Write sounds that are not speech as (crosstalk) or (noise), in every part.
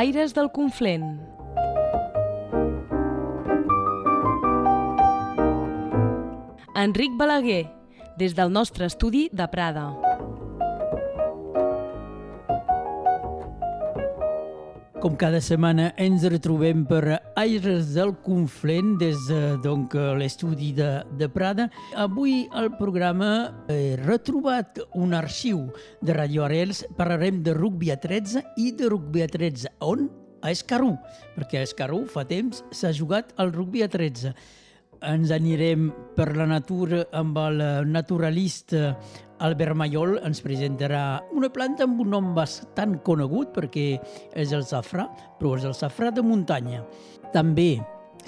Aires del Conflent. Enric Balaguer, des del nostre estudi de Prada. Com cada setmana ens retrobem per Aires del Conflent des de donc, l'estudi de, de Prada. Avui al programa he retrobat un arxiu de Radio Arels. Parlarem de rugby a 13 i de rugby a 13. On? A Escarú, perquè a Escarú fa temps s'ha jugat al rugby a 13 ens anirem per la natura amb el naturalista Albert Mayol ens presentarà una planta amb un nom bastant conegut perquè és el safrà, però és el safrà de muntanya. També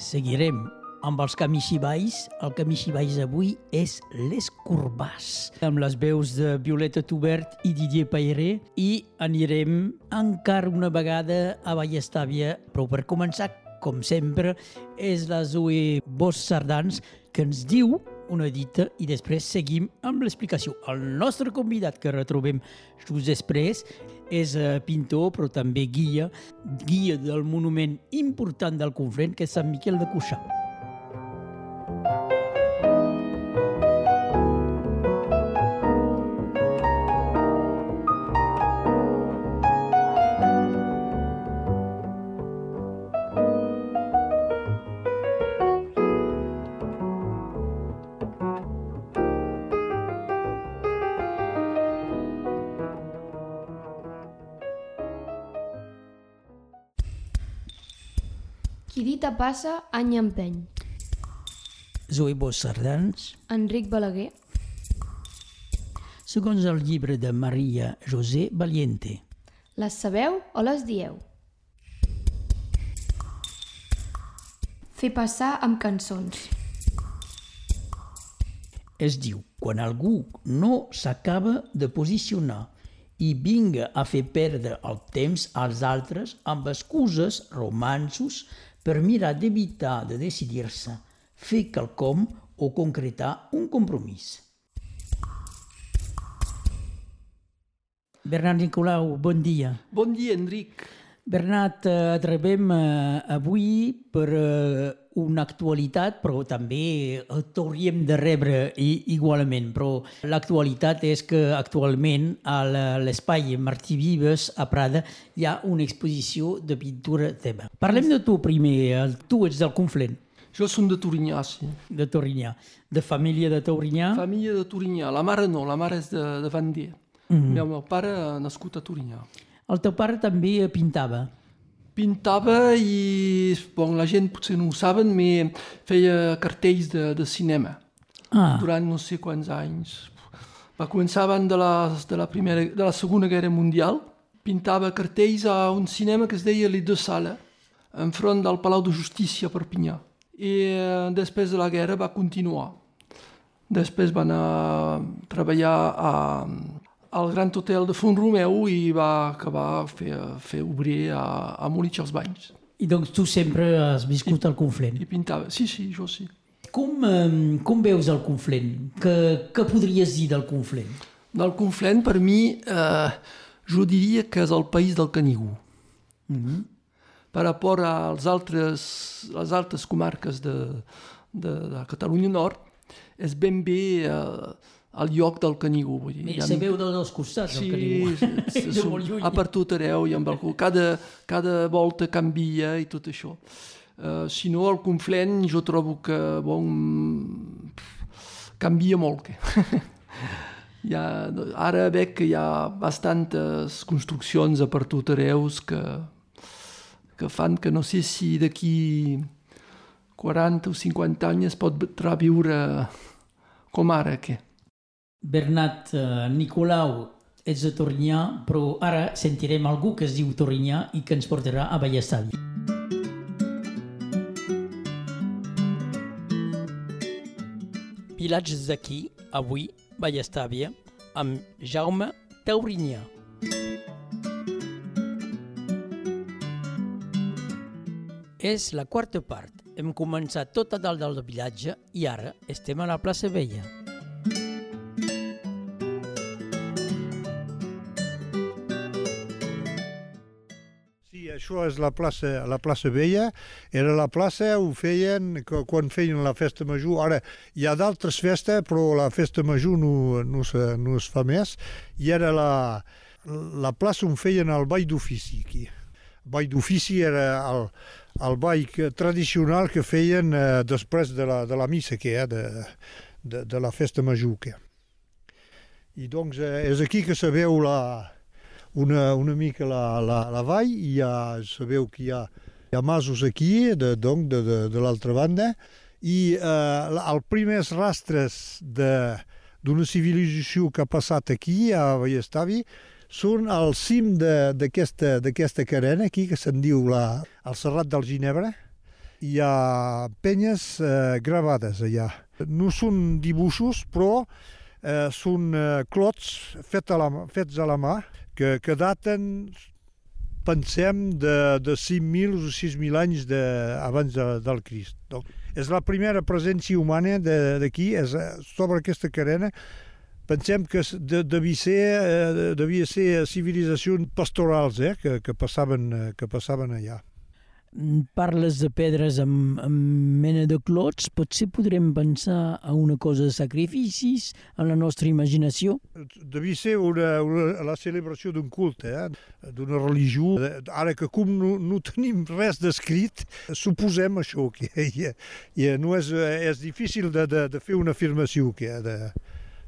seguirem amb els camixibais. El camixibais avui és l'Escorbàs, amb les veus de Violeta Tubert i Didier Pairé, i anirem encara una vegada a Vallestàvia, però per començar com sempre, és la Zoe Bosch Sardans, que ens diu una dita i després seguim amb l'explicació. El nostre convidat que retrobem just després és pintor, però també guia, guia del monument important del Conflent, que és Sant Miquel de Cuixà. Qui dita passa, any empeny. Zoe Bosch Sardans, Enric Balaguer. segons el llibre de Maria José Valiente. Les sabeu o les dieu? Fer passar amb cançons. Es diu, quan algú no s'acaba de posicionar i vinga a fer perdre el temps als altres amb excuses, romansos, per mirar d'evitar de decidir-se, fer quelcom o concretar un compromís. Bernat Nicolau, bon dia. Bon dia, Enric. Bernat, eh, trobem eh, avui per eh, una actualitat, però també eh, t'hauríem de rebre i, igualment. Però l'actualitat és que actualment a l'espai Martí Vives a Prada hi ha una exposició de pintura teva. Parlem de tu primer. Tu ets del Conflent, Jo som de Torinyà, sí. de Torinyà, de família de Torinyà. Família de Torinyà. La mare no, la mare és de, de Vendée. Mm -hmm. El meu pare ha nascut a Torinyà. El teu pare també pintava. Pintava i, bon, la gent potser no ho saben, però feia cartells de, de cinema Ah, durant no sé quants anys. Va començar abans de la, de la, primera, de la Segona Guerra Mundial. Pintava cartells a un cinema que es deia Les Deux Salles, enfront del Palau de Justícia a Perpinyà. I eh, després de la guerra va continuar. Després va anar a treballar a, al Gran Hotel de Font Romeu i va acabar fer, a fer obrer a, a Molitx als Banys. i doncs tu sempre has viscut al Conflent. I pintava. Sí, sí, jo sí. Com, com veus el Conflent? Què, què podries dir del Conflent? Del Conflent, per mi, eh, jo diria que és el país del Canigú. Per rapport als altres, les altres comarques de, de, de Catalunya Nord, és ben bé eh, el lloc del Canigú. Vull dir, ha se veu de dos costats, el Sí, (laughs) sí, de sí, molt lluny. a per tot arreu i amb el, cada, cada volta canvia i tot això. Uh, si no, el Conflent jo trobo que bon, canvia molt. Que. (laughs) ha, ara veig que hi ha bastantes construccions a per tot arreu que, que fan que no sé si d'aquí 40 o 50 anys es pot reviure com ara. Que. Bernat eh, Nicolau, ets de Torinyà, però ara sentirem algú que es diu Torinyà i que ens portarà a Vallestàvia. Vilatges d'aquí, avui, Vallestàvia, amb Jaume Taurinyà. És la quarta part. Hem començat tot a dalt del vilatge i ara estem a la plaça Vella. Això és la plaça, la plaça Vella. Era la plaça on feien, quan feien la festa major. Ara, hi ha d'altres festes, però la festa major no, no, se, no es fa més. I era la, la plaça on feien el ball d'ofici, aquí. El ball d'ofici era el, el ball tradicional que feien eh, després de la, de la missa, que eh, de, de, de la festa major. Que. I doncs eh, és aquí que se veu la, una, una mica la, la, la vall i ja sabeu que hi ha, hi ha masos aquí, de, donc, de, de, de l'altra banda, i eh, els primers rastres d'una civilització que ha passat aquí, a Vallestavi, són al cim d'aquesta carena aquí, que se'n diu la, el Serrat del Ginebre. Hi ha penyes eh, gravades allà. No són dibuixos, però eh, són eh, clots fet a la, fets a la mà que, que daten, pensem, de, de 5.000 o 6.000 anys de, abans de, del Crist. Donc, és la primera presència humana d'aquí, és eh, sobre aquesta carena. Pensem que de, devia, ser, eh, devia ser civilitzacions pastorals eh, que, que, passaven, eh, que passaven allà. Mm, Parles de pedres amb, amb mena de clots, potser podrem pensar a una cosa de sacrificis, en la nostra imaginació. devia ser una, una, la celebració d'un culte, eh? d'una religió. Ara que com no, no tenim res descrit, suposem això, que i, i no és, és difícil de, de, de fer una afirmació que, de,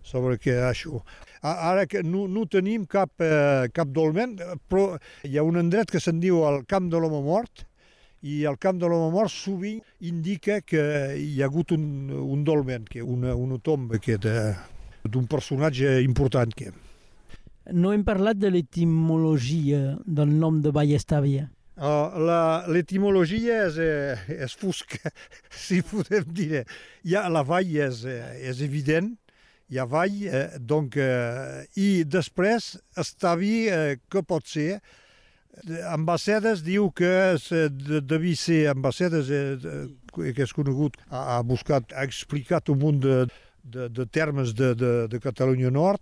sobre que això. Ara que no, no tenim cap, eh, cap dolmen, però hi ha un endret que se'n diu el Camp de l'Home Mort, i el camp de l'home mort sovint indica que hi ha hagut un, un dolmen, que una, una tomba d'un personatge important. Que. No hem parlat de l'etimologia del nom de Vallestàvia. Uh, la- L'etimologia és, eh, és fosca, (laughs) si podem dir. Ha, la vall és, eh, és evident, hi ha vall, eh, donc, eh, i després estavi, eh, que pot ser, Ambassedes diu que és, eh, de- devia ser Ambassedes, eh, que és conegut, ha, ha buscat, ha explicat un munt de, de, de termes de, de, de Catalunya Nord,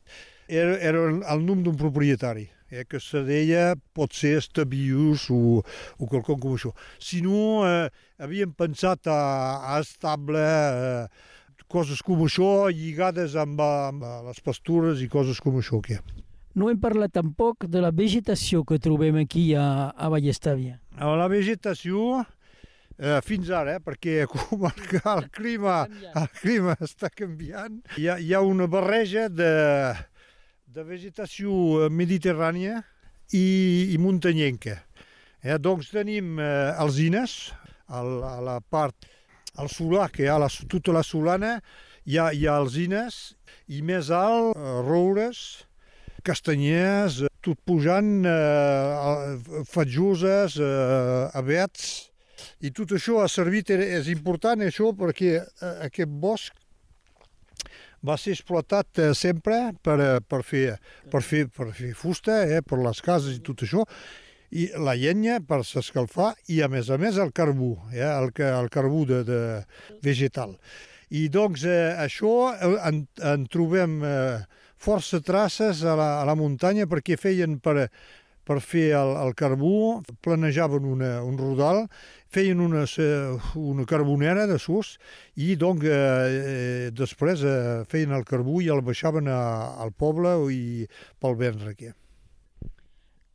era, era el, nom d'un propietari, eh, que se deia pot ser Estabius o, o quelcom com això. Si no, eh, havíem pensat a, a estable, eh, coses com això, lligades amb, amb les pastures i coses com això. Que. No hem parlat tampoc de la vegetació que trobem aquí a, a Vallestàvia. A la vegetació, eh, fins ara, eh, perquè (laughs) com el, el, clima, el clima està canviant, hi ha, hi ha una barreja de, de vegetació mediterrània i, i muntanyenca. Eh, doncs tenim eh, alzines, al, a la part, al solà, que hi ha la, tota la solana, hi ha, hi ha alzines, i més alt, eh, roures, castanyers, eh, tot pujant, eh, fatjoses, eh, abets, i tot això ha servit, és important això perquè eh, aquest bosc va ser explotat eh, sempre per, per, fer, per, fer, per fer fusta, eh, per les cases i tot això, i la llenya per s'escalfar i a més a més el carbó, eh, el, el carbó de, de vegetal. I doncs eh, això en, en trobem eh, força traces a la, a la muntanya perquè feien per, per fer el, el carbó, planejaven una, un rodal, feien una, una carbonera de sus i doncs eh, eh, després eh, feien el carbó i el baixaven a, al poble i pel vendre aquí.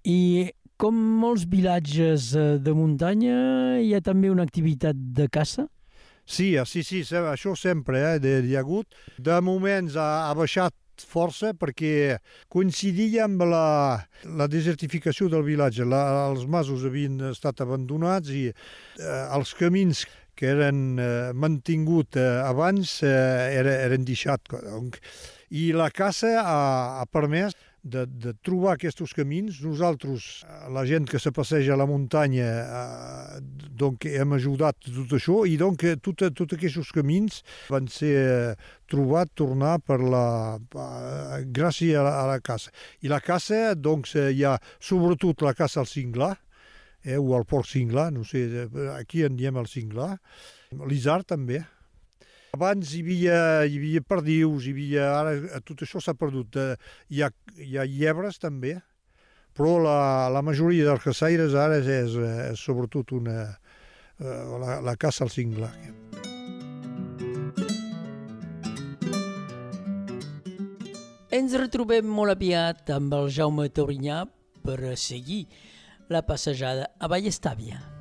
I com molts vilatges eh, de muntanya, hi ha també una activitat de caça? Sí, eh, sí, sí, això sempre eh, de- hi ha hagut. De moments ha, ha baixat força perquè coincidia amb la, la desertificació del vilatge. La, els masos havien estat abandonats i eh, els camins que eren eh, mantingut eh, abans eh, era, eren deixats. Donc, I la caça ha, ha permès de, de trobar aquests camins. Nosaltres, eh, la gent que se passeja a la muntanya, eh, donc hem ajudat tot això i donc eh, tots tot aquests camins van ser eh, trobats, tornar per la, eh, gràcies a la, a la caça. I la caça, doncs, eh, hi ha sobretot la caça al cinglar, eh, o al porc cinglar, no sé, eh, aquí en diem el cinglar, l'isard també. Abans hi havia, hi havia perdius, hi havia, ara tot això s'ha perdut. Eh, Hi ha, hi ha llebres també, però la, la majoria dels caçaires ara és, és, és sobretot una, eh, la, la caça al cinglar. Ens retrobem molt aviat amb el Jaume Taurinyà per seguir la passejada a Vallestàvia.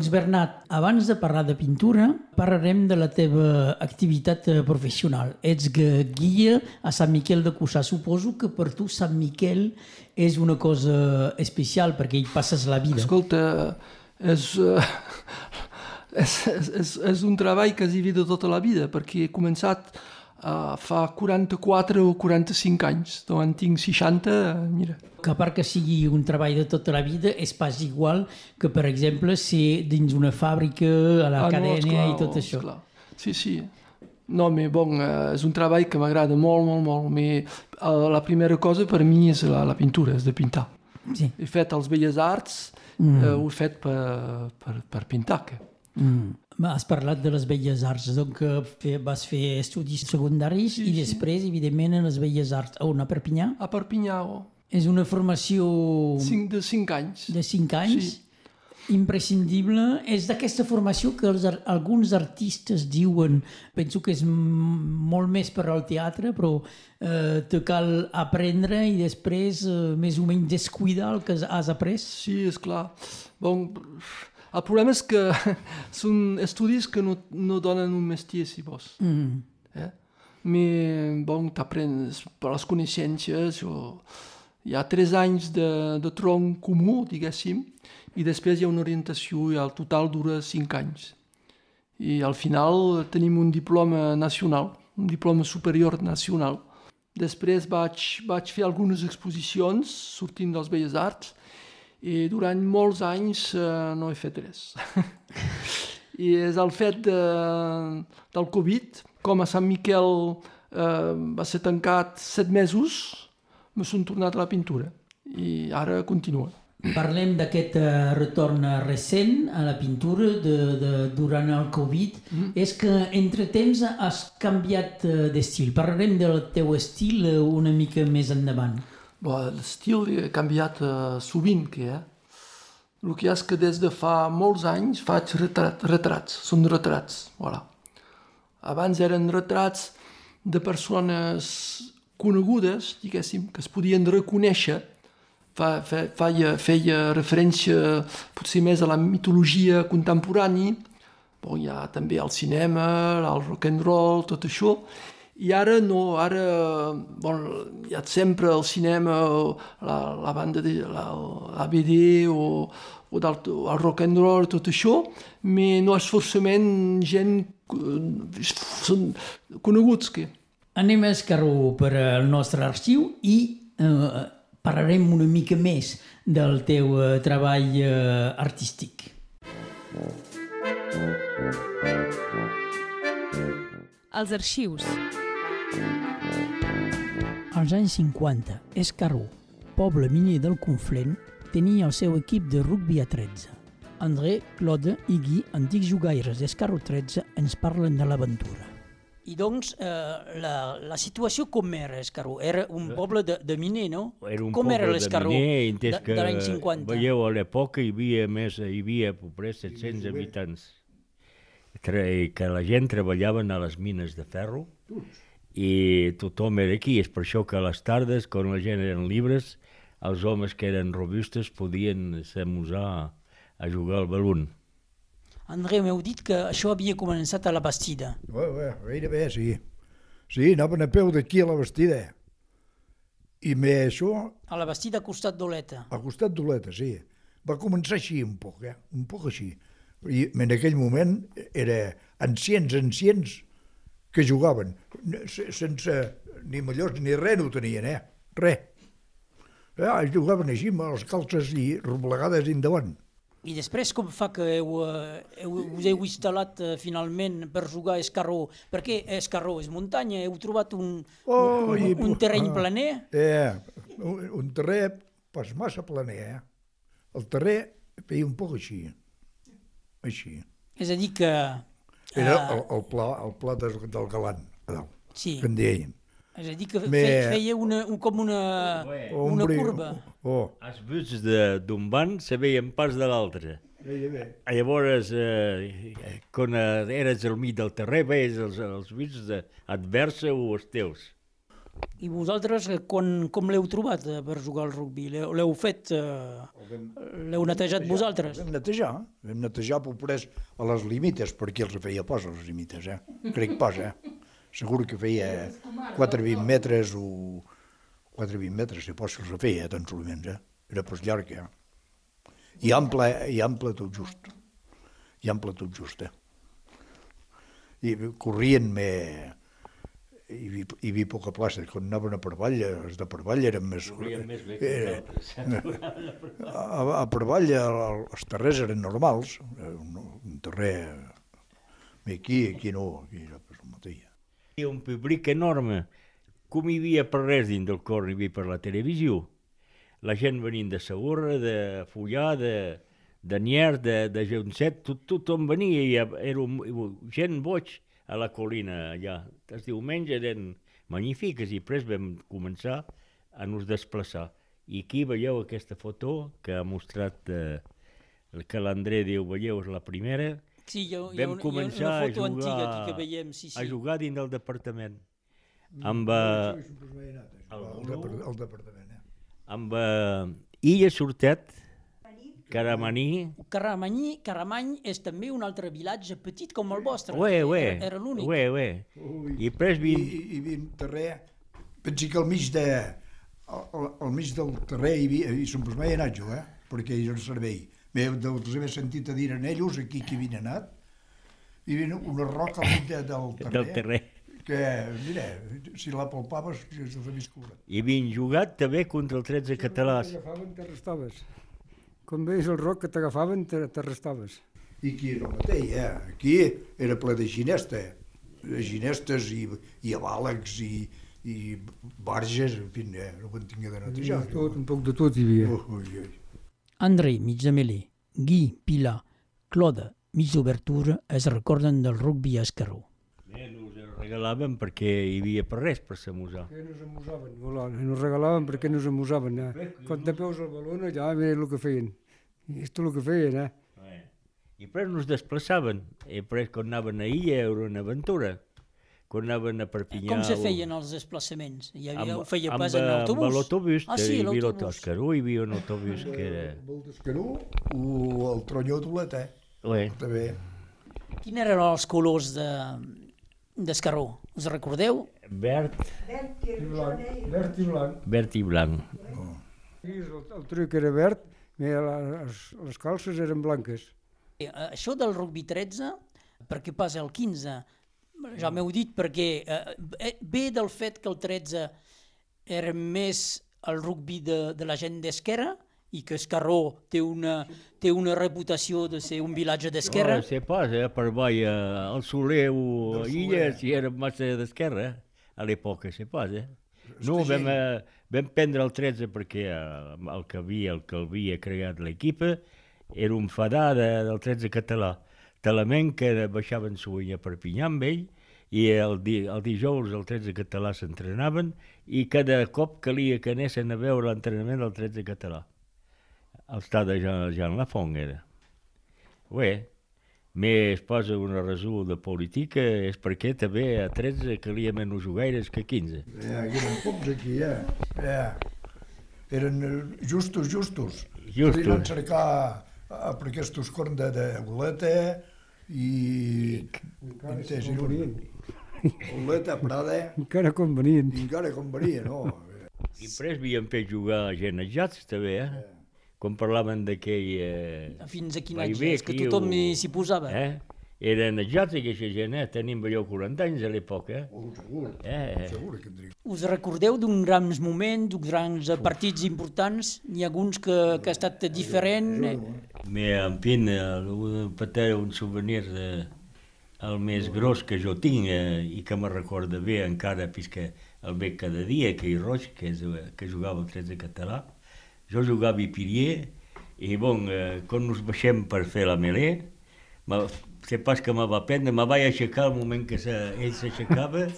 Doncs Bernat, abans de parlar de pintura, parlarem de la teva activitat eh, professional. Ets gu- guia a Sant Miquel de Cussà. Suposo que per tu Sant Miquel és una cosa especial perquè hi passes la vida. Escolta, és, eh, (laughs) és, és, és, un treball quasi de tota la vida, perquè he començat uh, fa 44 o 45 anys, doncs en tinc 60, eh, mira. que a part que sigui un treball de tota la vida, és pas igual que, per exemple, ser dins una fàbrica, a la Ah, no, cadena esclar, i tot això. esclar. Sí, sí. No, mais bon, eh, és un treball que m'agrada molt, molt, molt. Eh, la primera cosa per mi és la, la pintura, és de pintar. Sí. He fet els Belles Arts, mm. eh, ho he fet per, per, per pintar. Que. Mm. Has parlat de les Belles Arts, doncs que fe- vas fer estudis secundaris Sí, i sí. després, evidentment, en les Belles Arts. A on? A Perpinyà? A Perpinyà, oh, És una formació cinc, de 5 anys. de 5 anys, Sí. imprescindible. És d'aquesta formació que els, alguns artistes diuen, penso que és molt més per al teatre, però eh, te cal aprendre i després eh, més o menys descuidar el que has- has après. Sí, és clar. Bon, el problema és que (laughs) són estudis que no, no donen un mestier, si vols. Mm. Eh? Mais, bon, t'aprens per les coneixences. O... Hi ha tres anys de, de tronc comú, diguéssim, i després hi ha una orientació i el total dura cinc anys. I al final tenim un diploma nacional, un diploma superior nacional. Després vaig, vaig fer algunes exposicions sortint dels Belles Arts i durant molts anys eh, no he fet res. I és el fet de, del Covid, com a Sant Miquel eh, va ser tancat set mesos, me són tornat a la pintura i ara continua. Parlem d'aquest eh, retorn recent a la pintura de, de, durant el Covid. Mm. És que, entre temps, has canviat eh, d'estil. Parlarem del teu estil eh, una mica més endavant. L'estil ha canviat eh, sovint, que, eh? El que és que des de fa molts anys faig retrat, retrats, són retrats, voilà. Abans eren retrats de persones conegudes, diguéssim, que es podien reconèixer, fa, fe, feia, feia referència potser més a la mitologia contemporània, bon, hi ha també el cinema, el rock and roll, tot això, i ara no, ara bon, hi ha sempre el cinema, la, la banda de la, la BD o, o del, el rock and roll, tot això, però no és forçament gent eh, són coneguts que. Anem a escarró per al nostre arxiu i eh, parlarem una mica més del teu eh, treball eh, artístic. Els arxius. Als anys 50, Escarró, poble miner del Conflent, tenia el seu equip de rugby a 13. André, Claude i Guy, antics jugaires d'Escarró 13, ens parlen de l'aventura. I doncs, eh, la, la situació com era, Escarró? Era un poble de, de miner, no? Era un com poble era de miner, de, entès que, de l'any 50? Veieu, a l'època hi havia més, hi havia poprer 700 habitants. Que la gent treballaven a les mines de ferro i tothom era aquí. És per això que a les tardes, quan la gent eren llibres, els homes que eren robustes podien s'amusar a jugar al balon. André, m'heu dit que això havia començat a la Bastida. Bé, bé, gairebé, sí. Sí, anaven a peu d'aquí a la Bastida. I més això, A la Bastida, a costat d'Oleta. al costat d'Oleta, sí. Va començar així un poc, eh? Un poc així. I en aquell moment era ancients, ancients que jugaven. Sense ni millors ni res no tenien, eh? Res. Eh, jugaven així amb les calces i roblegades endavant. I després com fa que heu, eh, heu, us heu instal·lat eh, finalment per jugar a Escarró? Perquè Escarró és muntanya, heu trobat un, Oh, un, i- un terreny ah. planer? Eh, un, un terrer pas massa planer, eh? El terrer feia un poc així. Així. És a dir que Era Ah. el, el pla, el pla del, del galant, a dalt, Sí, que en deien. és a dir, que Me- fe, feia una, un, com una, una curva. Oh, Els buts de- d'un banc se veien pas de l'altre. bé. Llavors, eh, quan eh, eres al mig del terrer, veies els, els buts de adversa o els teus. I vosaltres, eh, quan, com l'heu trobat eh, per jugar al rugbi? L'heu fet, eh, l'heu netejat vosaltres? Vam netejar, vam netejar pobrets a les limites, perquè els feia pas a les limites, eh? Crec pas, eh? Segur que feia 4-20 metres o 4-20 metres, si que els feia, tan solament, eh? Era pas llarg, eh? I ample, i ample tot just. I ample tot just, eh? I corrien me... Hi havia, hi havia poca plaça, quan anaven a per avall, els de per avall eren més... Corrien més bé que Eh, nosaltres. a, a el- els terrers eren normals, eh, un, un terrer aquí, aquí no, aquí era el mateix. Hi havia un públic enorme. Com hi havia per res dins del cor, hi havia per la televisió. La gent venint de Saurra, de Fullà, de, de Nier, de, de Joncet, tot, tothom venia i era un, gent boig a la colina allà. Els diumenges eren magnífiques i després vam començar a nos desplaçar. I aquí veieu aquesta foto que ha mostrat eh, el que l'André diu, veieu, és la primera, Sí, hi ha, hi ha, vam una, hi ha començar una a foto jugar, antiga aquí que veiem, sí, a sí. jugar dins del departament. Amb, eh, El, el, el departament, eh? amb eh, Illa Sortet, Caramaní, Caramany, Caramany és també un altre vilatge petit com el vostre. ué, ué, Era, era l'únic. ué, ué. I després I, vi... i, havia un terrer, pensi que al mig, de, al, al mig del terrer hi havia, i se'n posava anat jo, eh? perquè hi era el servei. Bé, els he sentit a dir en ells, aquí que havien anat, hi havia una roca al mig de, del terrer, Del terrer. que, mira, si la palpaves, ja sabies que I havien jugat també contra el 13 catalàs. T'agafaven, t'arrestaves. Quan veies el roc que t'agafaven, te- t'arrestaves. I aquí era el mateix, eh? Aquí era ple de ginesta, de ginestes i, i avàlegs i, i barges, en fi, eh? no ho en tingué de netejar. Tot, un poc de tot hi havia. Ui, ui, ui. André, meler, Guy, Pilar, Clode, mig d'obertura, es recorden del rugbi a Escarró. Bé, nos el regalaven perquè hi havia per res per s'amusar. Que nos amusaven, voilà, nos regalaven perquè nos amusaven. Eh? Quan te peus el baló, allà, mira el que feien. És tot el que feien, eh? I després nos desplaçaven. I després quan anaven a Illa era una aventura. Quan anaven a Perpinyà... Com se feien els desplaçaments? Hi havia, amb, ho feia amb, pas en eh, autobús? Amb l'autobús, Ah, sí, hi havia l'autobús. l'Otoscaró, hi havia un autobús que era... El d'Escaró o el tronyó d'Olet, eh? Ué, També. Quins eren els colors de d'Escarró? Us recordeu? verd, I blanc, verd i blanc. verd i blanc. Aquí el, el truc era verd, mira, les, les calces eren blanques. Eh, Això del rugby 13, per què passa el 15? Ja m'heu dit perquè eh, eh, ve del fet que el 13 era més el rugby de, de la gent d'esquerra i que Escarró té una, té una reputació de ser un vilatge d'esquerra. No, sé pas, eh, per avall, eh, el Soler o Illa, si era massa d'esquerra, eh, a l'època, sé pas, eh. No, vam, eh, vam prendre el 13 perquè eh, el que havia, el que havia creat l'equip era un fadà de, del 13 català. Talament que baixaven Suïnya a Perpinyà amb ell i el, di, el dijous el 13 català s'entrenaven i cada cop calia que anessin a veure l'entrenament del 13 català. El estat de Jean, Jean Lafont era. Bé, més posa una resol de política és perquè també a 13 calia menys jugaires que 15. Ja, hi eren pocs aquí, eh? Ja. Eren eh, justos, justos. Justos. A cercar a, per aquests corns de, de boleta i... Entès, i un- Boleta, Prada, Encara com venien. i encara com venia, no? I després havíem fet jugar a gent ajats també, eh? Quan parlaven d'aquell... Eh, Fins a quin any bé, és que tothom ho- hi- s'hi posava. eh? Eren ajats aquesta gent, eh? Tenim allò 40 anys a l'època, eh? Oh, segur, Eh, eh. segur que tenia. Us recordeu d'un grans moment, d'uns grans eh, partits importants? N'hi ha alguns que, que ha estat diferent? Eh, Mais, en fi, eh, peut-être un souvenir de, el més gros que jo tinc eh, i que me recorda bé encara, puisque el veig cada dia, que hi roig, que, és, eh, que jugava el 13 català. Jo jugava a Pirier i, bon, eh, quan ens baixem per fer la melé, me, sé pas que me va prendre, me vaig aixecar al moment que se, ell s'aixecava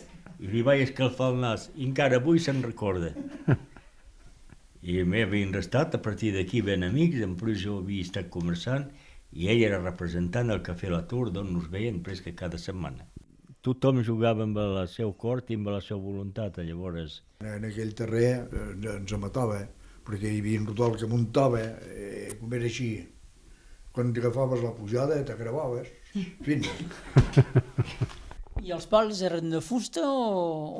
i li vaig escalfar el nas. I encara avui se'n recorda. I m'he havien restat, a partir d'aquí ben amics, en plus jo havia estat conversant i ell era representant al Cafè La Tour, d'on nos veien presque cada setmana. Tothom jugava amb el seu cor i amb la seva voluntat, llavors... En aquell terrer eh, ens matava, perquè hi havia un rodol que muntava, eh, com era així, quan agafaves la pujada t'agravaves, fins. I els pals eren de fusta o,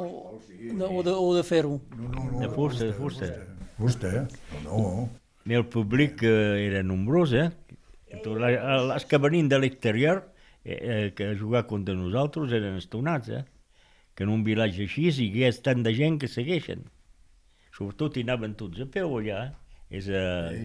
o, de, o de, o de ferro? No, no, no, De fusta, de fusta. Fusta, eh? No, I el públic eh, era nombrós, eh? Tot la- Els que venien de l'exterior, eh, eh, que a jugar contra nosaltres, eren estonats, eh? Que en un vilatge així hi hagués tant de gent que segueixen. Sobretot hi anaven tots a peu allà, eh? És a,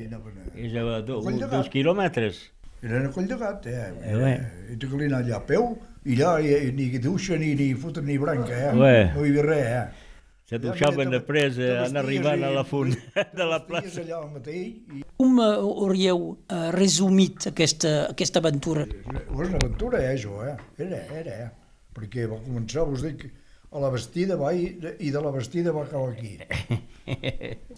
anaven a- és a do, de dos quilòmetres. Eren a Coll de Gat, eh? Eh, bé. I tu allà a peu, i allà i, ni duixa, ni, ni foten, ni branca, eh? Bé. No hi havia res, eh? Se duixaven te eh, en arribant a i- la (laughs) font de la plaça. allà al mateix i Com eh, hauríeu eh, resumit aquesta, aquesta aventura? és una aventura, eh, això, eh? Era, era, eh? Perquè va començar, us dic, a la vestida va i, i de la vestida va acabar aquí.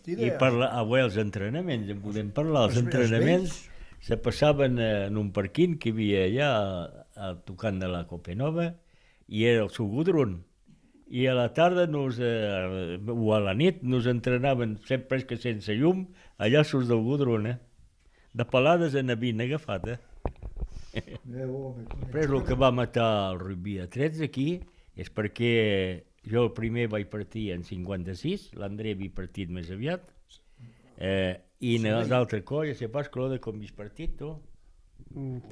I parla, avui els entrenaments, en podem parlar, els entrenaments se passaven en un parquín que hi havia allà a, a tocant de la Copenova i era el Sugudrun. I a la tarda nos, eh, o a la nit nos entrenaven sempre que sense llum allà sus del Gudrun, eh? De pelades en havien agafat, eh? Després el que va matar el Rubí a 13 aquí és perquè jo el primer vaig partir en 56, l'André havia partit més aviat, eh, i en les altres colles, sé pas que de com vist partit, tu?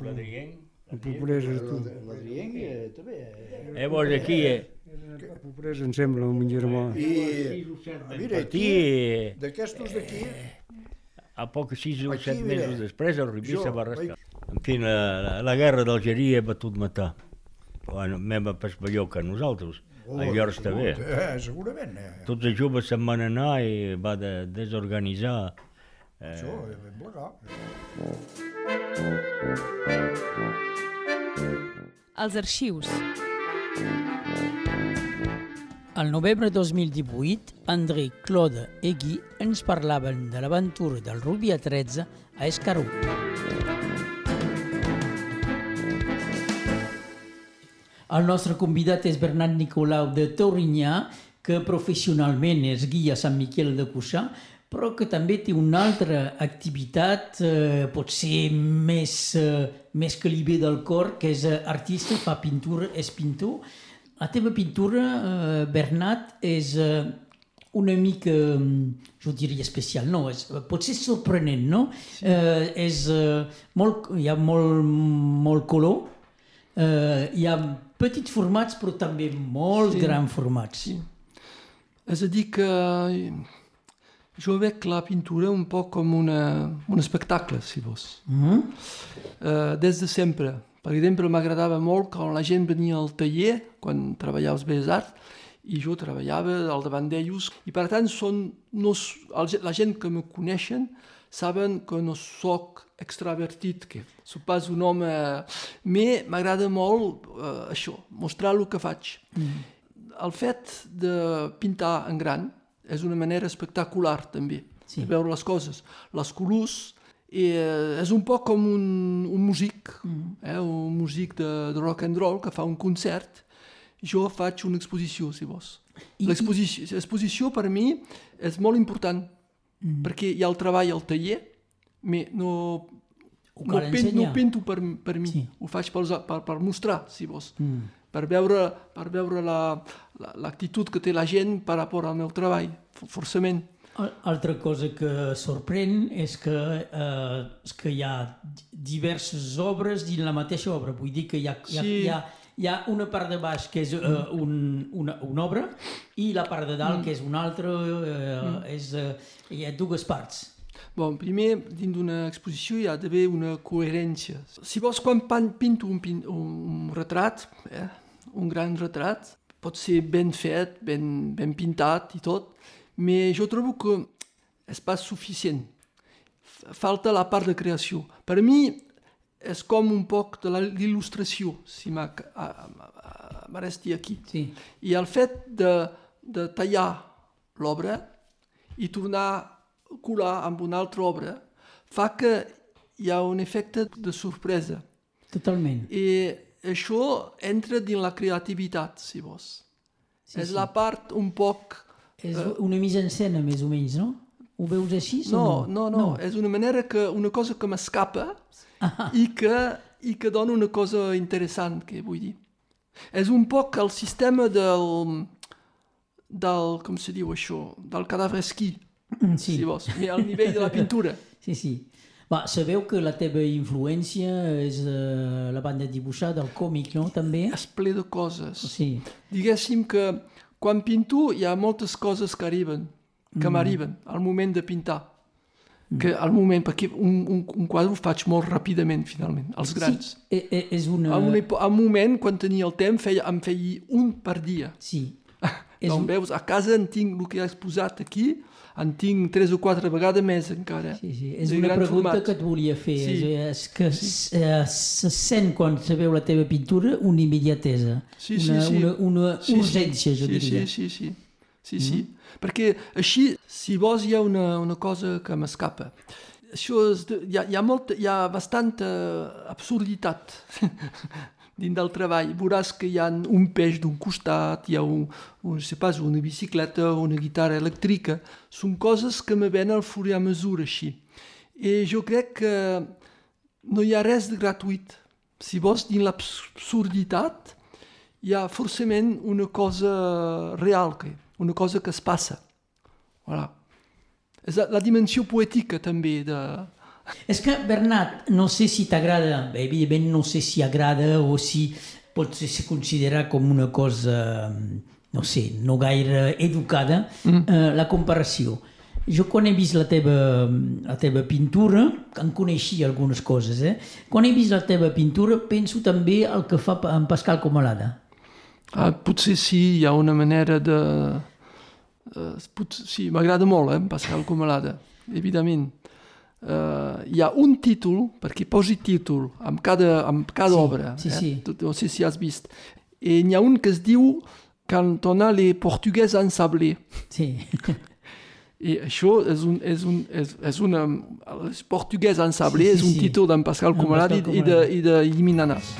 L'Adrien? A Pobresa, tu. L'Adrien eh, també. eh? Eh, vos aquí, eh, A Pobresa, em sembla, un germà. I, mira, aquí, partir, d'aquestos d'aquí, a poc 6 o Aquí, 7 mira, mesos després, el Rubí jo se va vaig- restar. En fi, la, la, la guerra d'Algeria va tot matar. Bueno, pas millor que nosaltres. Oh, a Llors també. Eh, segurament. Eh. Tots els joves se'n van anar i va de, desorganitzar. Eh, Això, eh, ben plegar. Els arxius. Al novembre 2018, André, Claude i Guy ens parlaven de l'aventura del Rubia 13 a Escaró. El nostre convidat és Bernat Nicolau de Torinyà, que professionalment és guia a Sant Miquel de Cuixà, però que també té una altra activitat, eh, potser més, eh, més que li ve del cor, que és eh, artista, fa pintura, és pintor. La teva pintura, eh, Bernat, és eh, una mica, mm, jo diria especial, no, és, potser sorprenent, no? Eh, és, eh, molt, hi ha molt, molt color, eh, hi ha petits formats, però també molt Sí. grans formats. Sí. És a dir que jo veig la pintura un poc com una, un espectacle, si vols. Mm? Eh, des de sempre. Per exemple, m'agradava molt quan la gent venia al taller, quan treballava als Belles Arts, i jo treballava al davant d'ells. I per tant, són, no, la gent que me coneixen saben que no sóc extravertit, que sóc pas un home... Me m'agrada molt eh, això, mostrar el que faig. Mm. El fet de pintar en gran és una manera espectacular, també, Sí. de veure les coses. Les colors, eh, és un poc com un, un músic, mm. eh, un músic de, de rock and roll que fa un concert. Jo faig una exposició, si vols. I- l'exposició per mi és molt important, mm. perquè hi ha el treball al taller, me, no, Ho no, cal pin, ensenyar. no pinto per, per mi, Sí. sí. ho faig per, per, per mostrar, si vols. Mm. Per veure, per veure la- la- l'actitud que té la gent per rapport al meu treball, for- forçament. Al- Altra cosa que sorprèn és que, eh, és que hi ha diverses obres dins la mateixa obra. Vull dir que hi ha, hi ha, Sí. hi ha, hi ha una part de baix que és eh, un, una, una obra i la part de dalt que és una altra, eh, és, eh, hi ha dues parts. Bon, primer, dins d'una exposició hi ha d'haver una coherència. Si vols, quan pinto un, pin, un, un retrat, eh, un gran retrat, pot ser ben fet, ben, ben pintat i tot, però jo trobo que és pas suficient. Falta la part de creació. Per mi, és com un poc de l'il·lustració, si m'arresti aquí. Sí. I el fet de, de tallar l'obra i tornar a colar amb una altra obra fa que hi ha un efecte de sorpresa. Totalment. I això entra dins la creativitat, si vols. Sí, és sí. la part un poc... És una mise en escena, més o menys, no? Ho veus així o No, no? no, no, és una manera que una cosa que m'escapa i, que, i que dona una cosa interessant, que vull dir. És un poc el sistema del, del com se diu això, del cadàver esquí, Sí, si vols, al nivell de la pintura. (laughs) sí, sí. Va, sabeu que la teva influència és eh, la banda dibuixada, el còmic, no? També? És ple de coses. Sí. Diguéssim que quan pinto hi ha moltes coses que arriben, que m'arriben al moment de pintar. Que al moment, perquè un, un, un quadre ho faig molt ràpidament, finalment, els grans. Sí, e- e- és una... A un, a un moment, quan tenia el temps, feia, em feia un per dia. Sí. (laughs) És doncs un- veus, a casa en tinc el que has posat aquí, en tinc tres o quatre vegades més encara. Sí, sí. És una pregunta format. que et volia fer. Sí. És, és que sí. se sent quan se veu la teva pintura una immediatesa, Sí, sí, una, sí. una, una Sí, sí. urgència, jo sí, diria. Sí, sí, sí. sí, sí. Perquè així, si vols, hi ha una, una cosa que m'escapa. Això és de, hi, ha, hi, ha molta, hi ha bastanta absurditat (laughs) dins del treball. Veuràs que hi ha un peix d'un costat, hi ha un, un, sé pas, una bicicleta, una guitarra elèctrica. Són coses que me ven al fur a mesura així. I jo crec que no hi ha res de gratuït. Si vols, dins l'absurditat, hi ha forcément una cosa real, que, una cosa que es passa. Voilà. És la, la dimensió poètica també de... És que, Bernat, no sé si t'agrada, evidentment no sé si agrada o si pot ser ser considerat com una cosa, no sé, no gaire educada, mm. eh, la comparació. Jo quan he vist la teva, la teva pintura, en coneixia algunes coses, eh? quan he vist la teva pintura penso també el que fa en Pascal Comalada. Ah, potser sí, hi ha una manera de... Uh, potser, sí, m'agrada molt, eh, Pascal Comalada, evidentment. Uh, hi ha un títol, perquè posi títol amb cada, amb cada Sí, obra, sí, eh? sí. No sé si has vist. I n'hi ha un que es diu Cantonat les portuguès ensablés. Sí. (laughs) I això és, un, és, un, és, és una... Portuguès ensablés Sí, sí, és un sí. títol d'en Pascal Comalada i, i de, i de Lliminanas.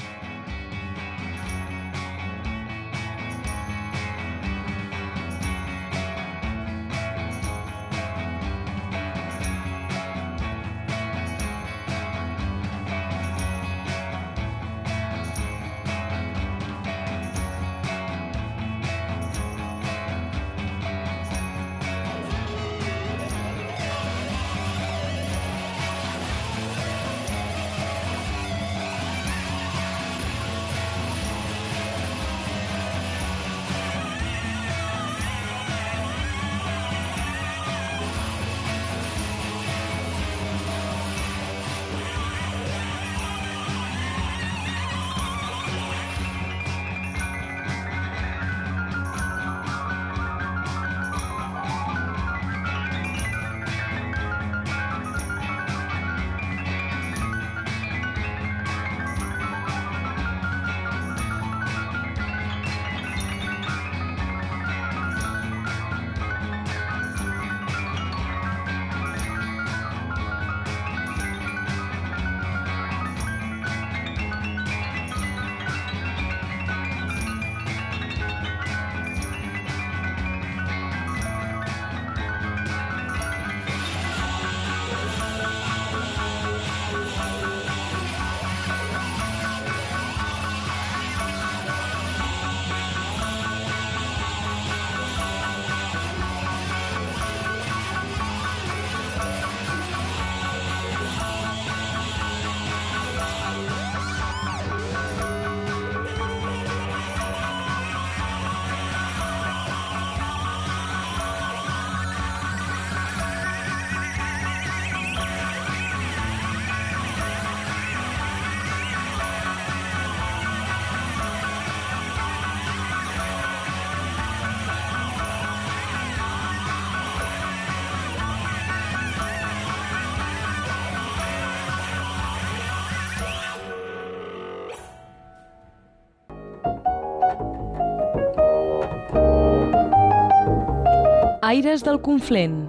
Aires del Conflent.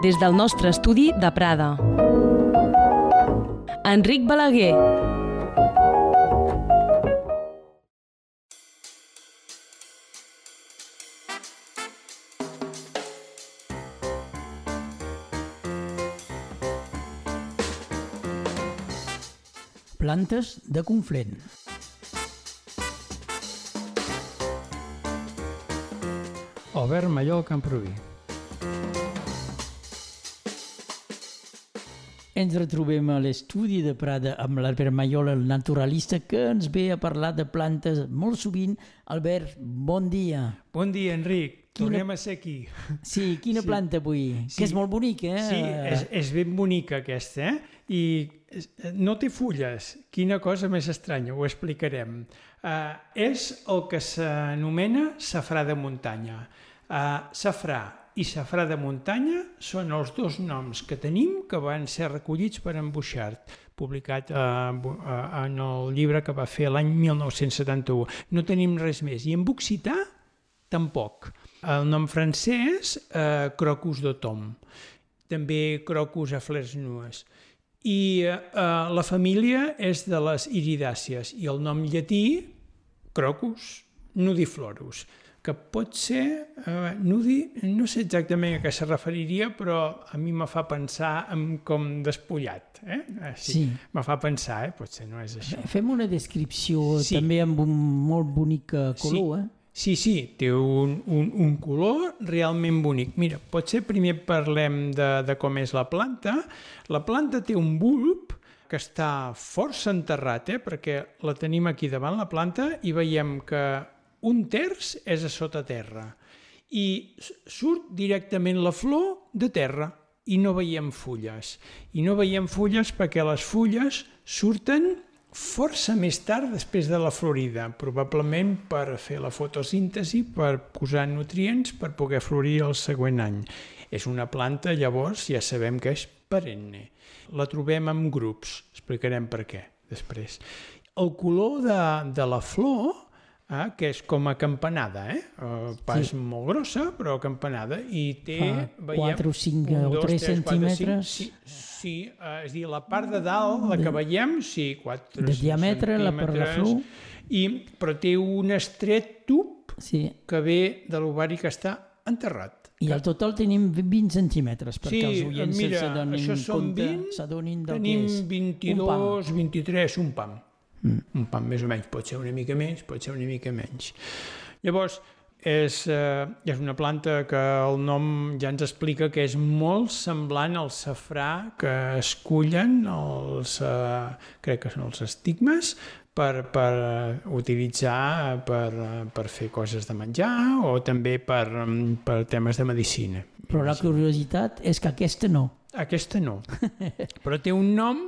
Des del nostre estudi de Prada. Enric Balaguer. Plantes de Conflent. Albert Mallol Camproví. Ens retrobem a l'estudi de Prada amb l'Albert Maiol, el naturalista, que ens ve a parlar de plantes molt sovint. Albert, bon dia. Bon dia, Enric. Quina- Tornem a ser aquí. Sí, quina Sí. planta avui? Sí. Que és molt bonica, eh? Sí, és, és ben bonica aquesta, eh? I és- no té fulles. Quina cosa més estranya, ho explicarem. Uh, és el que s'anomena safrà de muntanya. Uh, safrà i safrà de muntanya són els dos noms que tenim que van ser recollits per en Bouchard, publicat uh, en el llibre que va fer l'any 1971. No tenim res més. I en occità, tampoc. El nom francès, eh, Crocus d'automne. També Crocus a flors nues. I eh, la família és de les iridàcies i el nom llatí, Crocus nudiflorus, que pot ser, eh, nudi, no sé exactament a què se referiria, però a mi me fa pensar en com despullat. Eh? Eh, Sí. Me fa pensar, eh? potser no és això. Fem una descripció Sí. també amb un molt bonic eh, color, eh? Sí, sí, té un, un, un color realment bonic. Mira, potser primer parlem de, de com és la planta. La planta té un bulb que està força enterrat, eh? perquè la tenim aquí davant la planta i veiem que un terç és a sota terra i surt directament la flor de terra i no veiem fulles. I no veiem fulles perquè les fulles surten força més tard després de la florida, probablement per fer la fotosíntesi, per posar nutrients per poder florir el següent any. És una planta, llavors, ja sabem que és perenne. La trobem en grups, explicarem per què després. El color de, de la flor, eh, que és com a campanada, eh? eh pas sí. molt grossa, però campanada, i té... Fa quatre o cinc o tres centímetres. Sí, sí eh, és a dir, la part de dalt, la que veiem, sí, 4 De diàmetre, la per la flor. I, però té un estret tub Sí. que ve de l'ovari que està enterrat. I al total tenim 20 centímetres, perquè sí, els oients s'adonin compte, 20, s'adonin del tenim que és. 22, 23, un pam. Mm. Un pam més o menys, pot ser una mica més, pot ser una mica menys. Llavors, és, eh, és una planta que el nom ja ens explica que és molt semblant al safrà que es cullen els, eh, crec que són els estigmes, per, per eh, utilitzar per, eh, per fer coses de menjar o també per, mm, per temes de medicina. Però la curiositat és que aquesta no. Aquesta no. (laughs) Però té un nom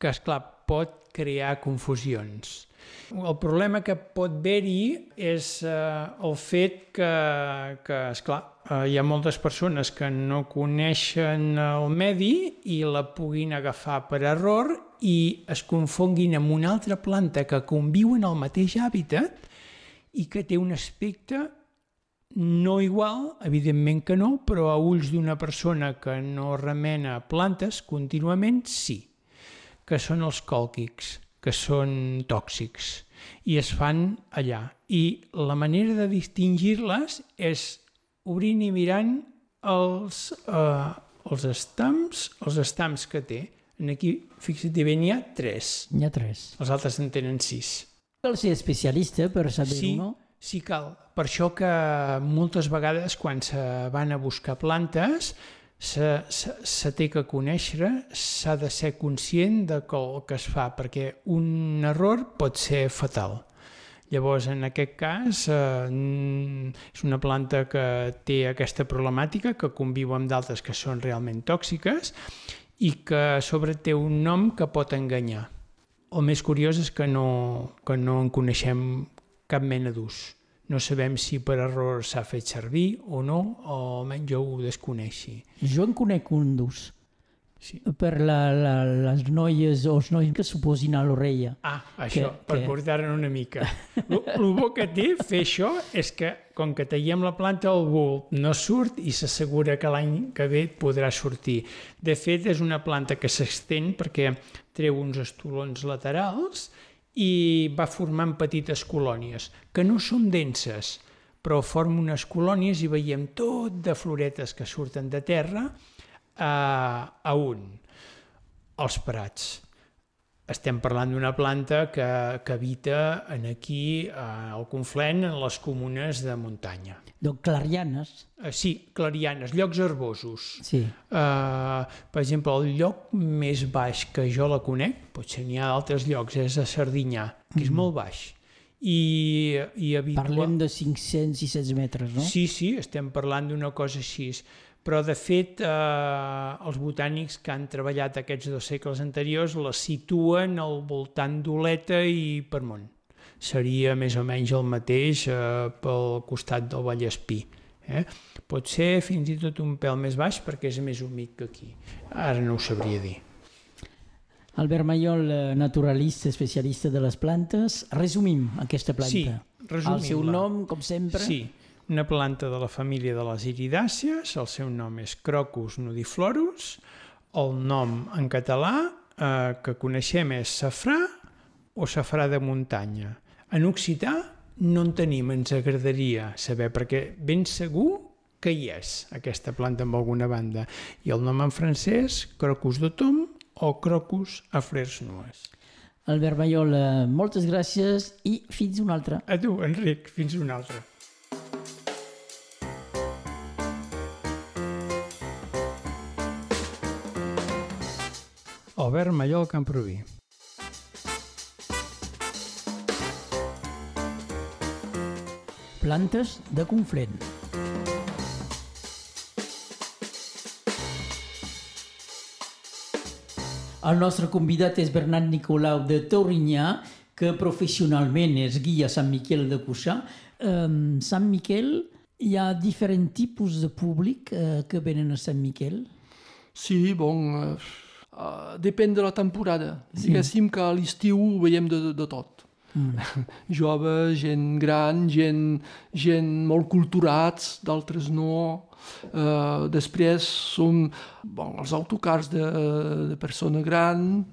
que, és clar pot crear confusions. El problema que pot haver-hi és eh, el fet que, que esclar, eh, hi ha moltes persones que no coneixen el medi i la puguin agafar per error i es confonguin amb una altra planta que conviu en el mateix hàbitat i que té un aspecte no igual, evidentment que no, però a ulls d'una persona que no remena plantes contínuament, sí, que són els còlquics, que són tòxics, i es fan allà. I la manera de distingir-les és obrint i mirant els, eh, els estams, els estams que té. En aquí, fixa't bé, n'hi ha tres. N'hi ha tres. Els altres en tenen sis. Cal ser especialista per saber-ho, Sí, no? sí cal. Per això que moltes vegades quan se van a buscar plantes se, té que conèixer, s'ha de ser conscient de el que es fa, perquè un error pot ser fatal. Llavors, en aquest cas, eh, és una planta que té aquesta problemàtica, que conviu amb d'altres que són realment tòxiques i que a sobre té un nom que pot enganyar. El més curiós és que no, que no en coneixem cap mena d'ús. No sabem si per error s'ha fet servir o no, o almenys jo ho desconeixi. Jo en conec un d'ús. Sí. per la, la, les noies o els nois que s'ho posin a l'orella. Ah, això, Que- per que- portar-ne una mica. El (laughs) bo que té fer això és que, com que tallem la planta, el bulb no surt i s'assegura que l'any que ve podrà sortir. De fet, és una planta que s'estén perquè treu uns estolons laterals i va formant petites colònies, que no són denses, però formen unes colònies i veiem tot de floretes que surten de terra a, a un, els prats. Estem parlant d'una planta que, que habita en aquí, eh, al Conflent, en les comunes de muntanya. Donc, clarianes. Eh, sí, clarianes, llocs herbosos. Sí. Uh, per exemple, el lloc més baix que jo la conec, potser n'hi ha d'altres llocs, és a Sardinyà, que és molt baix. I, i habitua... Parlem de 500 i 600 metres, no? Sí, sí, estem parlant d'una cosa així. Però, de fet, eh, els botànics que han treballat aquests dos segles anteriors la situen al voltant d'Oleta i Permont. Seria més o menys el mateix eh, pel costat del Vallespí. Eh? Pot ser fins i tot un pèl més baix perquè és més humit que aquí. Ara no ho sabria dir. Albert Mayol, eh, naturalista, especialista de les plantes. Resumim aquesta planta. Sí, El seu resumim-la. nom, com sempre. Sí, una planta de la família de les iridàcies, el seu nom és Crocus nudiflorus, el nom en català eh, que coneixem és safrà o safrà de muntanya. En occità no en tenim, ens agradaria saber, perquè ben segur que hi és aquesta planta amb alguna banda. I el nom en francès, Crocus d'autom o Crocus a flors nues. Albert Mayol, eh, moltes gràcies i fins una altra. A tu, Enric, fins una altra. Albert Mallol Camproví. Plantes de Conflent. El nostre convidat és Bernat Nicolau de Taurinyà, que professionalment és guia a Sant Miquel de Cuixà. Um, Sant Miquel, hi ha diferents tipus de públic uh, que venen a Sant Miquel. Sí, bon, uh, uh, depèn de la temporada. Sí. Diguéssim que a l'estiu ho veiem de, de tot. Mm. (laughs) Jove, gent gran, gent, gent molt culturats, d'altres no. Uh, després som bon, els autocars de, de persona gran,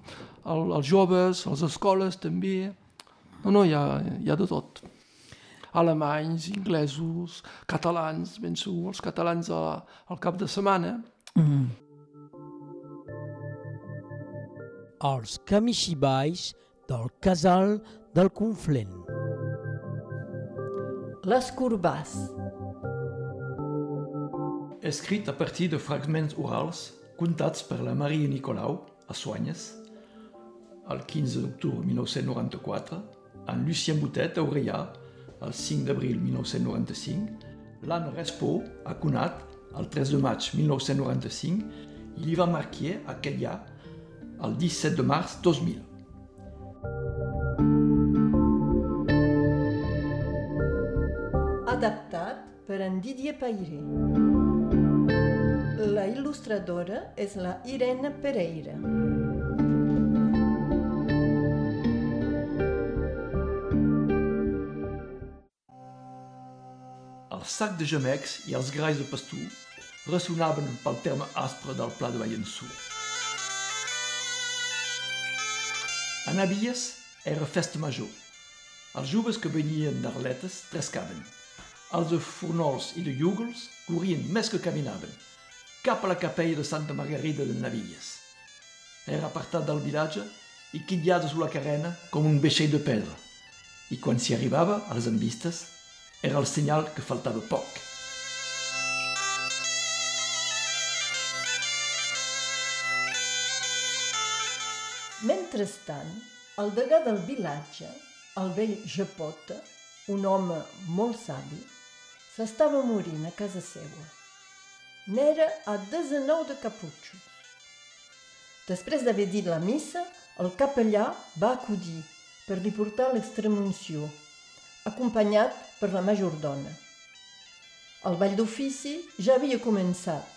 el, els joves, les escoles també. No, no, hi ha, hi ha de tot. Alemanys, inglesos, catalans, ben segur, els catalans a, al cap de setmana. Mm. Els camixibais del casal del Conflent. Les corbàs. Escrit a partir de fragments orals contats per la Maria Nicolau a Soignes el 15 d'octubre 1994, en Lucien Boutet a Orellà el 5 d'abril 1995, l'Anne Respo a Conat el 3 de maig 1995 i l'Ivan Marquier a Quelia el 17 de març 2000. Adaptat per en Didier Pairé. La il·lustradora és la Irene Pereira. El sac de gemecs i els gralls de pastor ressonaven pel terme aspre del pla de Vallençú. A Navies era festa major. Els joves que venien d'Arletes trescaven. Els de Fornols i de Llúgols corrien més que caminaven, cap a la capella de Santa Margarida de Navies. Era apartat del vilatge i quitllada sulla carena com un vaixell de pedra. I quan s'hi arribava, als envistes, era el senyal que faltava poc. Mentrestant, el degà del vilatge, el vell Japota, un home molt savi, s'estava morint a casa seva. N'era a 19 de caputxos. Després d'haver dit la missa, el capellà va acudir per li portar l'extremunció, acompanyat per la majordona. El ball d'ofici ja havia començat.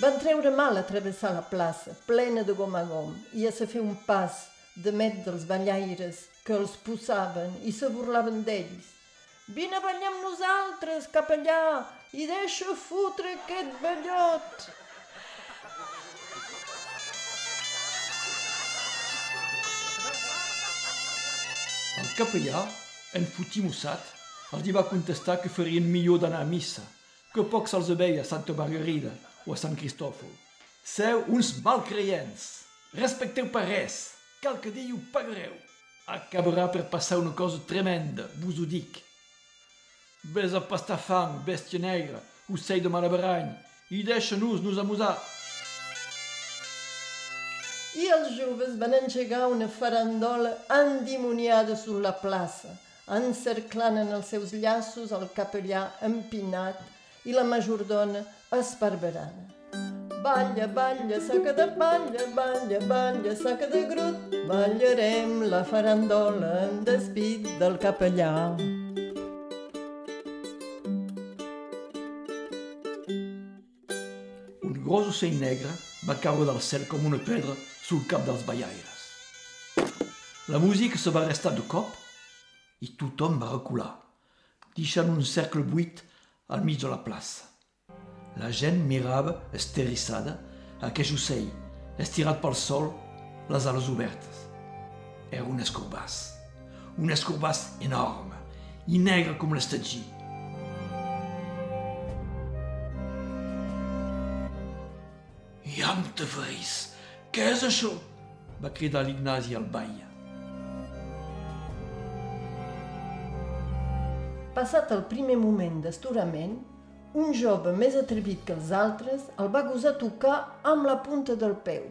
Van treure mal a travessar la plaça, plena de gom a gom, i a se fer un pas de met dels ballaires que els possaven i se burlaven d'ells. Vine a ballar amb nosaltres, cap allà, i deixa fotre aquest ballot. El capellà, en futimossat, els va contestar que farien millor d'anar a missa, que poc se'ls veia a Santa Margarida o a Sant Cristòfol. Seu uns malcreients, respecteu per res, cal que ho pagareu. Acabarà per passar una cosa tremenda, vos ho dic. Ves a pastar fang, bèstia negra, ocell de malabarany, i deixa-nos nos amusar. I els joves van engegar una farandola endimoniada sur la plaça, encerclant en els seus llaços el capellà empinat i la majordona esparverada. Balla, balla, saca de balla, balla, balla, saca de grut, ballarem la farandola en despit del capellà. Un gros ocell negre va caure del cel com una pedra sul cap dels ballaires. La música se va restar de cop i tothom va recular, deixant un cercle buit al mig de la plaça. La gent mirava esterrissada aquell ocell, estirat pel sol, les ales obertes. Era un escorbàs, un escorbàs enorme i negre com l'estatgí. Iam te veris, què és això? va cridar l'Ignasi al baia. Passat el primer moment d'esturament, un jove més atrevit que els altres el va gosar tocar amb la punta del peu.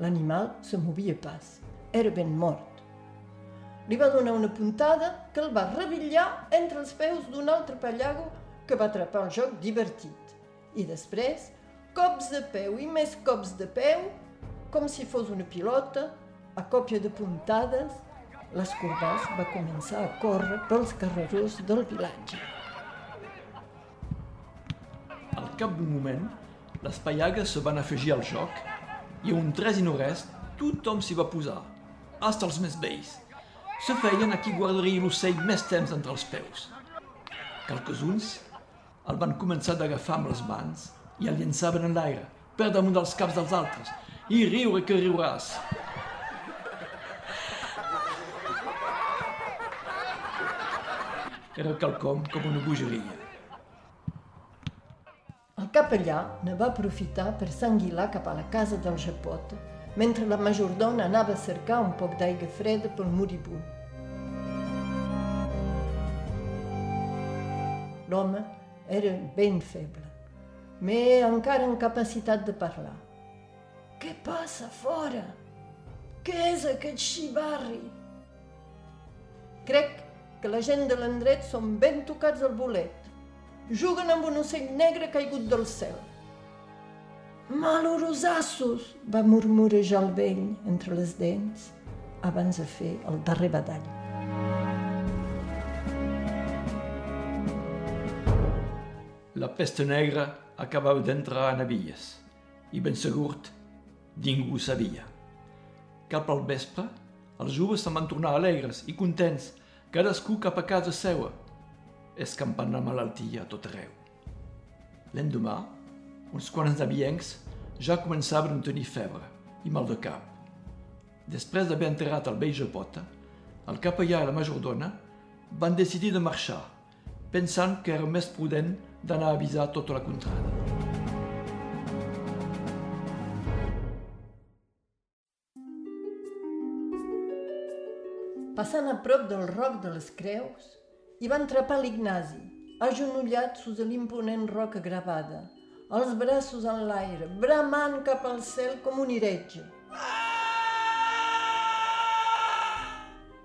L'animal se movia pas. Era ben mort. Li va donar una puntada que el va rebillar entre els peus d'un altre pallago que va atrapar el joc divertit. I després, cops de peu i més cops de peu, com si fos una pilota, a còpia de puntades, l'escorbàs va començar a córrer pels carrerons del vilatge. Cap moment, les pallagues se van afegir al joc i un tres i no res tothom s'hi va posar, hasta els més vells. Se feien a qui guardaria l'ocell més temps entre els peus. Quelques uns el van començar d'agafar amb les mans i el llançaven en l'aire, per damunt dels caps dels altres, i riure que riuràs. Era quelcom com una bogeria. El capellà ne va aprofitar per s'enguilar cap a la casa del Japot, mentre la majordona anava a cercar un poc d'aigua freda pel moribund. L'home era ben feble, me encara en capacitat de parlar. Què passa fora? Què és aquest xivarri? Crec que la gent de l'endret són ben tocats al bolet. Juguen amb un ocell negre caigut del cel. Malorosassos, va murmurejar el vell entre les dents abans de fer el darrer badall. La pesta negra acabava d'entrar a Navies i ben segurt ningú sabia. Cap al vespre, els joves se'n van tornar alegres i contents, cadascú cap a casa seua, escampant la malaltia a tot arreu. L'endemà, uns quants aviencs ja començaven a tenir febre i mal de cap. Després d'haver enterrat el vell Japota, el capellà i la majordona van decidir de marxar, pensant que era més prudent d'anar a avisar tota la contrada. Passant a prop del roc de les Creus, hi van trapar l'Ignasi, agenollat sus a l'imponent roca gravada, els braços en l'aire, bramant cap al cel com un heretge.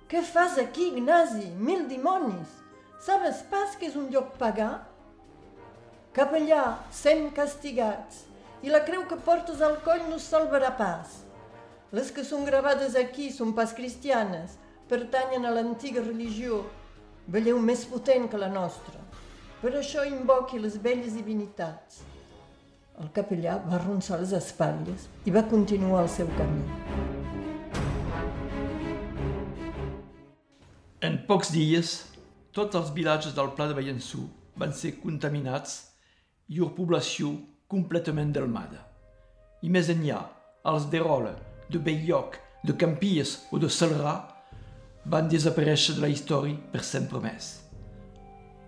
Què fas aquí, Ignasi? Mil dimonis! Sabes pas que és un lloc pagà? Capellà, sem castigats, i la creu que portes al coll no salvarà pas. Les que són gravades aquí són pas cristianes, pertanyen a l'antiga religió, veieu més potent que la nostra. Per això invoqui les velles divinitats. El capellà va arronsar les espatlles i va continuar el seu camí. En pocs dies, tots els vilatges del Pla de Vallençú van ser contaminats i llur població completament delmada. I més enllà, els de Rola, de Belloc, de Campies o de Celrà van desaparèixer de la història per sempre més.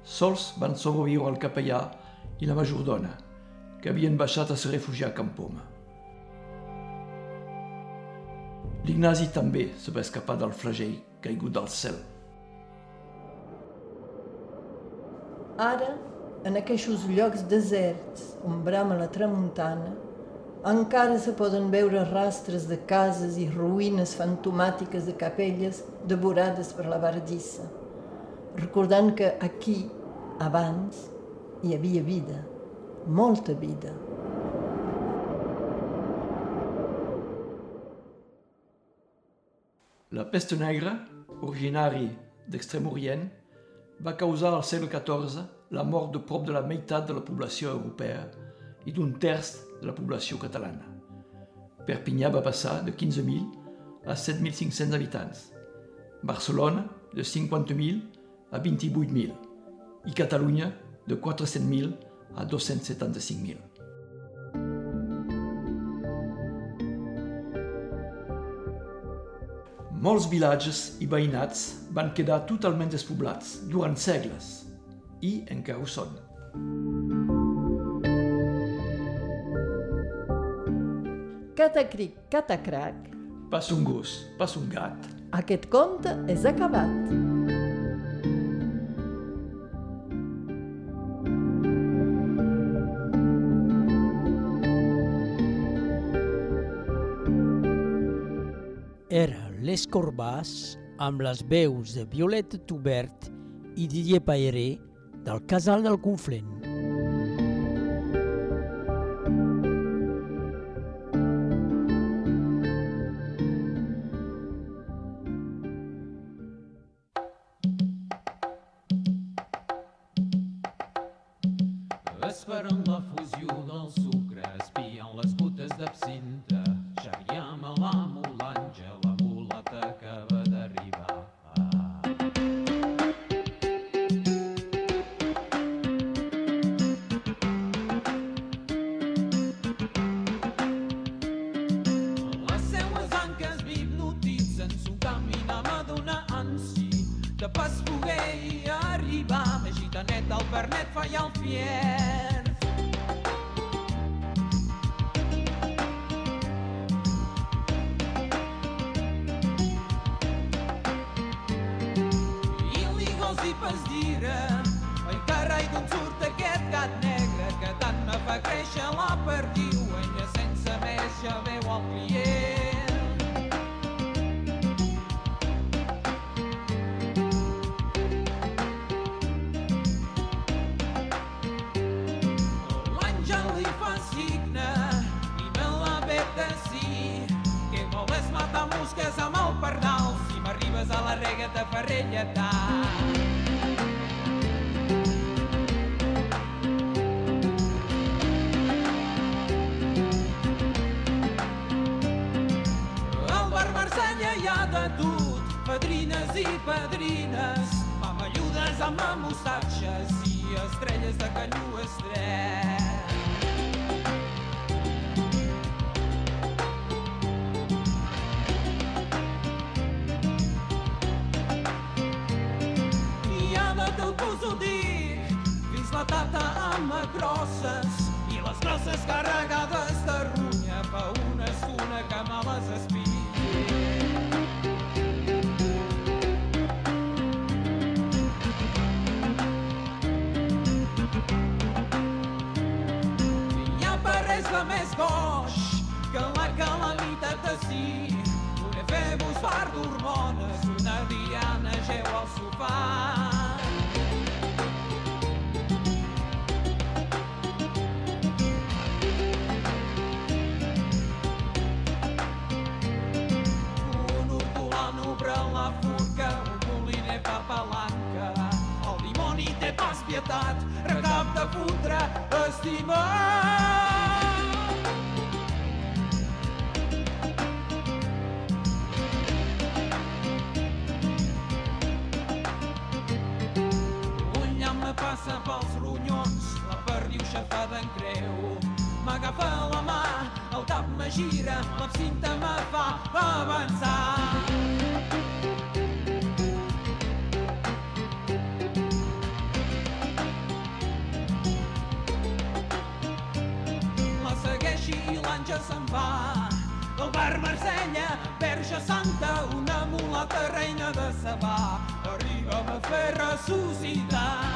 Sols van sobreviure el capellà i la majordona, que havien baixat a se refugiar a Campoma. L'Ignasi també se va escapar del flagell caigut del cel. Ara, en aquests llocs deserts on brama la tramuntana, encara se poden veure rastres de cases i ruïnes fantomàtiques de capelles devorades per la bardissa, recordant que aquí, abans, hi havia vida, molta vida. La peste negra, originari d'Extrem Orient, va causar al segle XIV la mort de prop de la meitat de la població europea i d'un terç de la població catalana. Perpinyà va passar de 15.000 a 7.500 habitants, Barcelona de 50.000 a 28.000 i Catalunya de 400.000 a 275.000. Molts vilatges i veïnats van quedar totalment despoblats durant segles i encara ho són. Catacric, catacrac, Passa un gos, passa un gat. aquest conte és acabat. Era Les Corbàs amb les veus de Violeta Tubert i Didier Paeré del Casal del Conflent. Esperant la fusió del grosses i les grosses pietat, recap de fotre, estimat. passa pels ronyons, la perdiu xafada en creu. M'agafa la mà, el tap me gira, l'absinthe me fa avançar. Bar Marsella, Verge Santa, una mulata reina de Sabà, arriba a fer ressuscitar.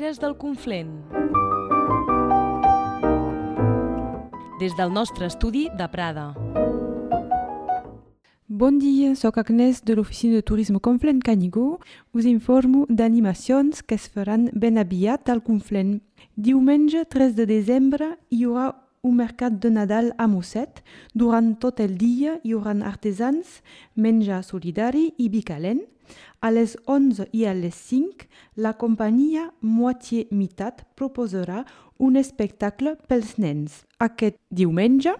Aires del Conflent. Des del nostre estudi de Prada. Bon dia, sóc Agnès de l'Oficina de Turisme Conflent Canigó. Us informo d'animacions que es faran ben aviat al Conflent. Diumenge 3 de desembre hi haurà un mercat de Nadal a Mosset. Durant tot el dia hi haurà artesans, menjar solidari i vi calent. A les 11 i a les 5, la companyia Moitié Mitat proposarà un espectacle pels nens. Aquest diumenge,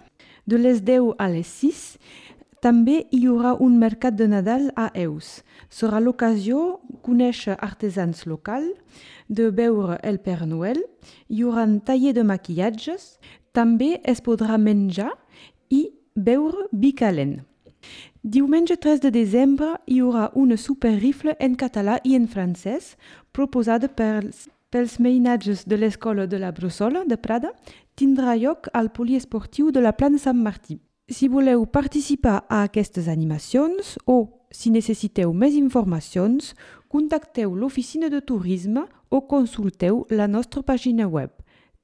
de les 10 a les 6, també hi haurà un mercat de Nadal a Eus. Serà l'ocasió conèixer artesans locals, de veure el Père Noël, hi haurà un taller de maquillatges, també es podrà menjar i beure vi calent. Diumenge 3 de desembre hi haurà una superrifle en català i en francès proposada pels, pels mainatges de l'Escola de la Brussola de Prada, tindrà lloc al poliesportiu de la Plana Sant Martí. Si voleu participar a aquestes animacions o si necessiteu més informacions, contacteu l'oficina de turisme o consulteu la nostra pàgina web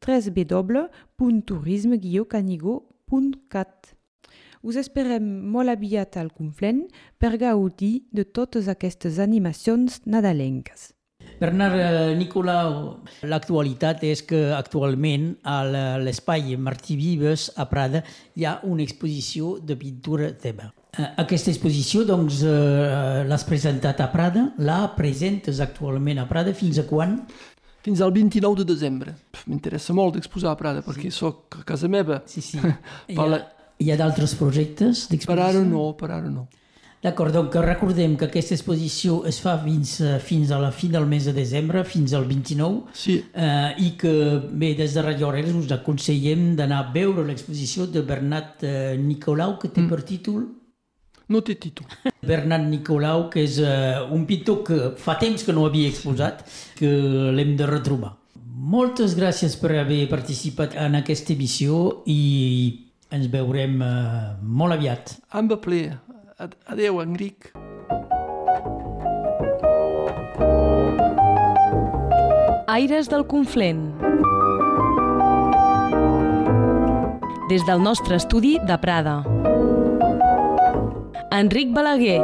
www.turisme-canigo.cat. Us esperem molt aviat al Conflent per gaudir de totes aquestes animacions nadalenques. Bernard eh, Nicolau, l'actualitat és que actualment a l'espai Martí Vives a Prada hi ha una exposició de pintura teva. Eh, Aquesta exposició doncs, eh, l'has presentat a Prada, la presentes actualment a Prada, fins a quan? Fins al 29 de desembre. M'interessa molt exposar a Prada perquè sóc a casa meva. Sí, sí. (laughs) Ha, hi ha d'altres projectes Per d'exposició? ara no, per ara no. D'acord, doncs recordem que aquesta exposició es fa fins, eh, fins a la fi del mes de desembre, fins al 29, sí. eh, i que bé, des de Radio Arrels us aconsellem d'anar a veure l'exposició de Bernat eh, Nicolau, que té mm. per títol... No té títol. Bernat Nicolau, que és eh, un pintor que fa temps que no havia exposat, que l'hem de retrobar. Moltes gràcies per haver participat en aquesta emissió i ens veurem eh, molt aviat. Amb a ple. Ad- Adéu, Enric. Aires del Conflent. Des del nostre estudi de Prada. Enric Balaguer.